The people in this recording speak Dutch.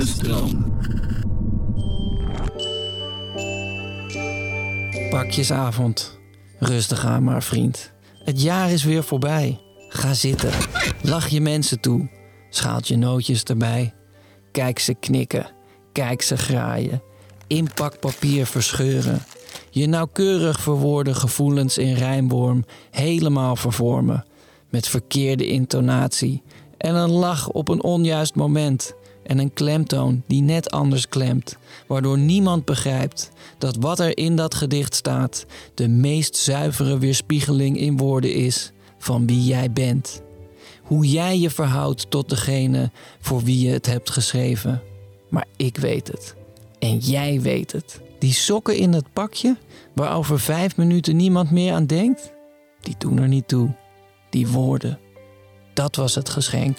De stroom. Pakjesavond. Rustig aan maar, vriend. Het jaar is weer voorbij. Ga zitten. Lach je mensen toe. Schaalt je nootjes erbij. Kijk ze knikken. Kijk ze graaien. Inpakpapier verscheuren. Je nauwkeurig verwoorde gevoelens in rijmworm helemaal vervormen. Met verkeerde intonatie. En een lach op een onjuist moment. En een klemtoon die net anders klemt. Waardoor niemand begrijpt dat wat er in dat gedicht staat de meest zuivere weerspiegeling in woorden is van wie jij bent. Hoe jij je verhoudt tot degene voor wie je het hebt geschreven. Maar ik weet het. En jij weet het. Die sokken in het pakje, waar over vijf minuten niemand meer aan denkt, die doen er niet toe. Die woorden, dat was het geschenk.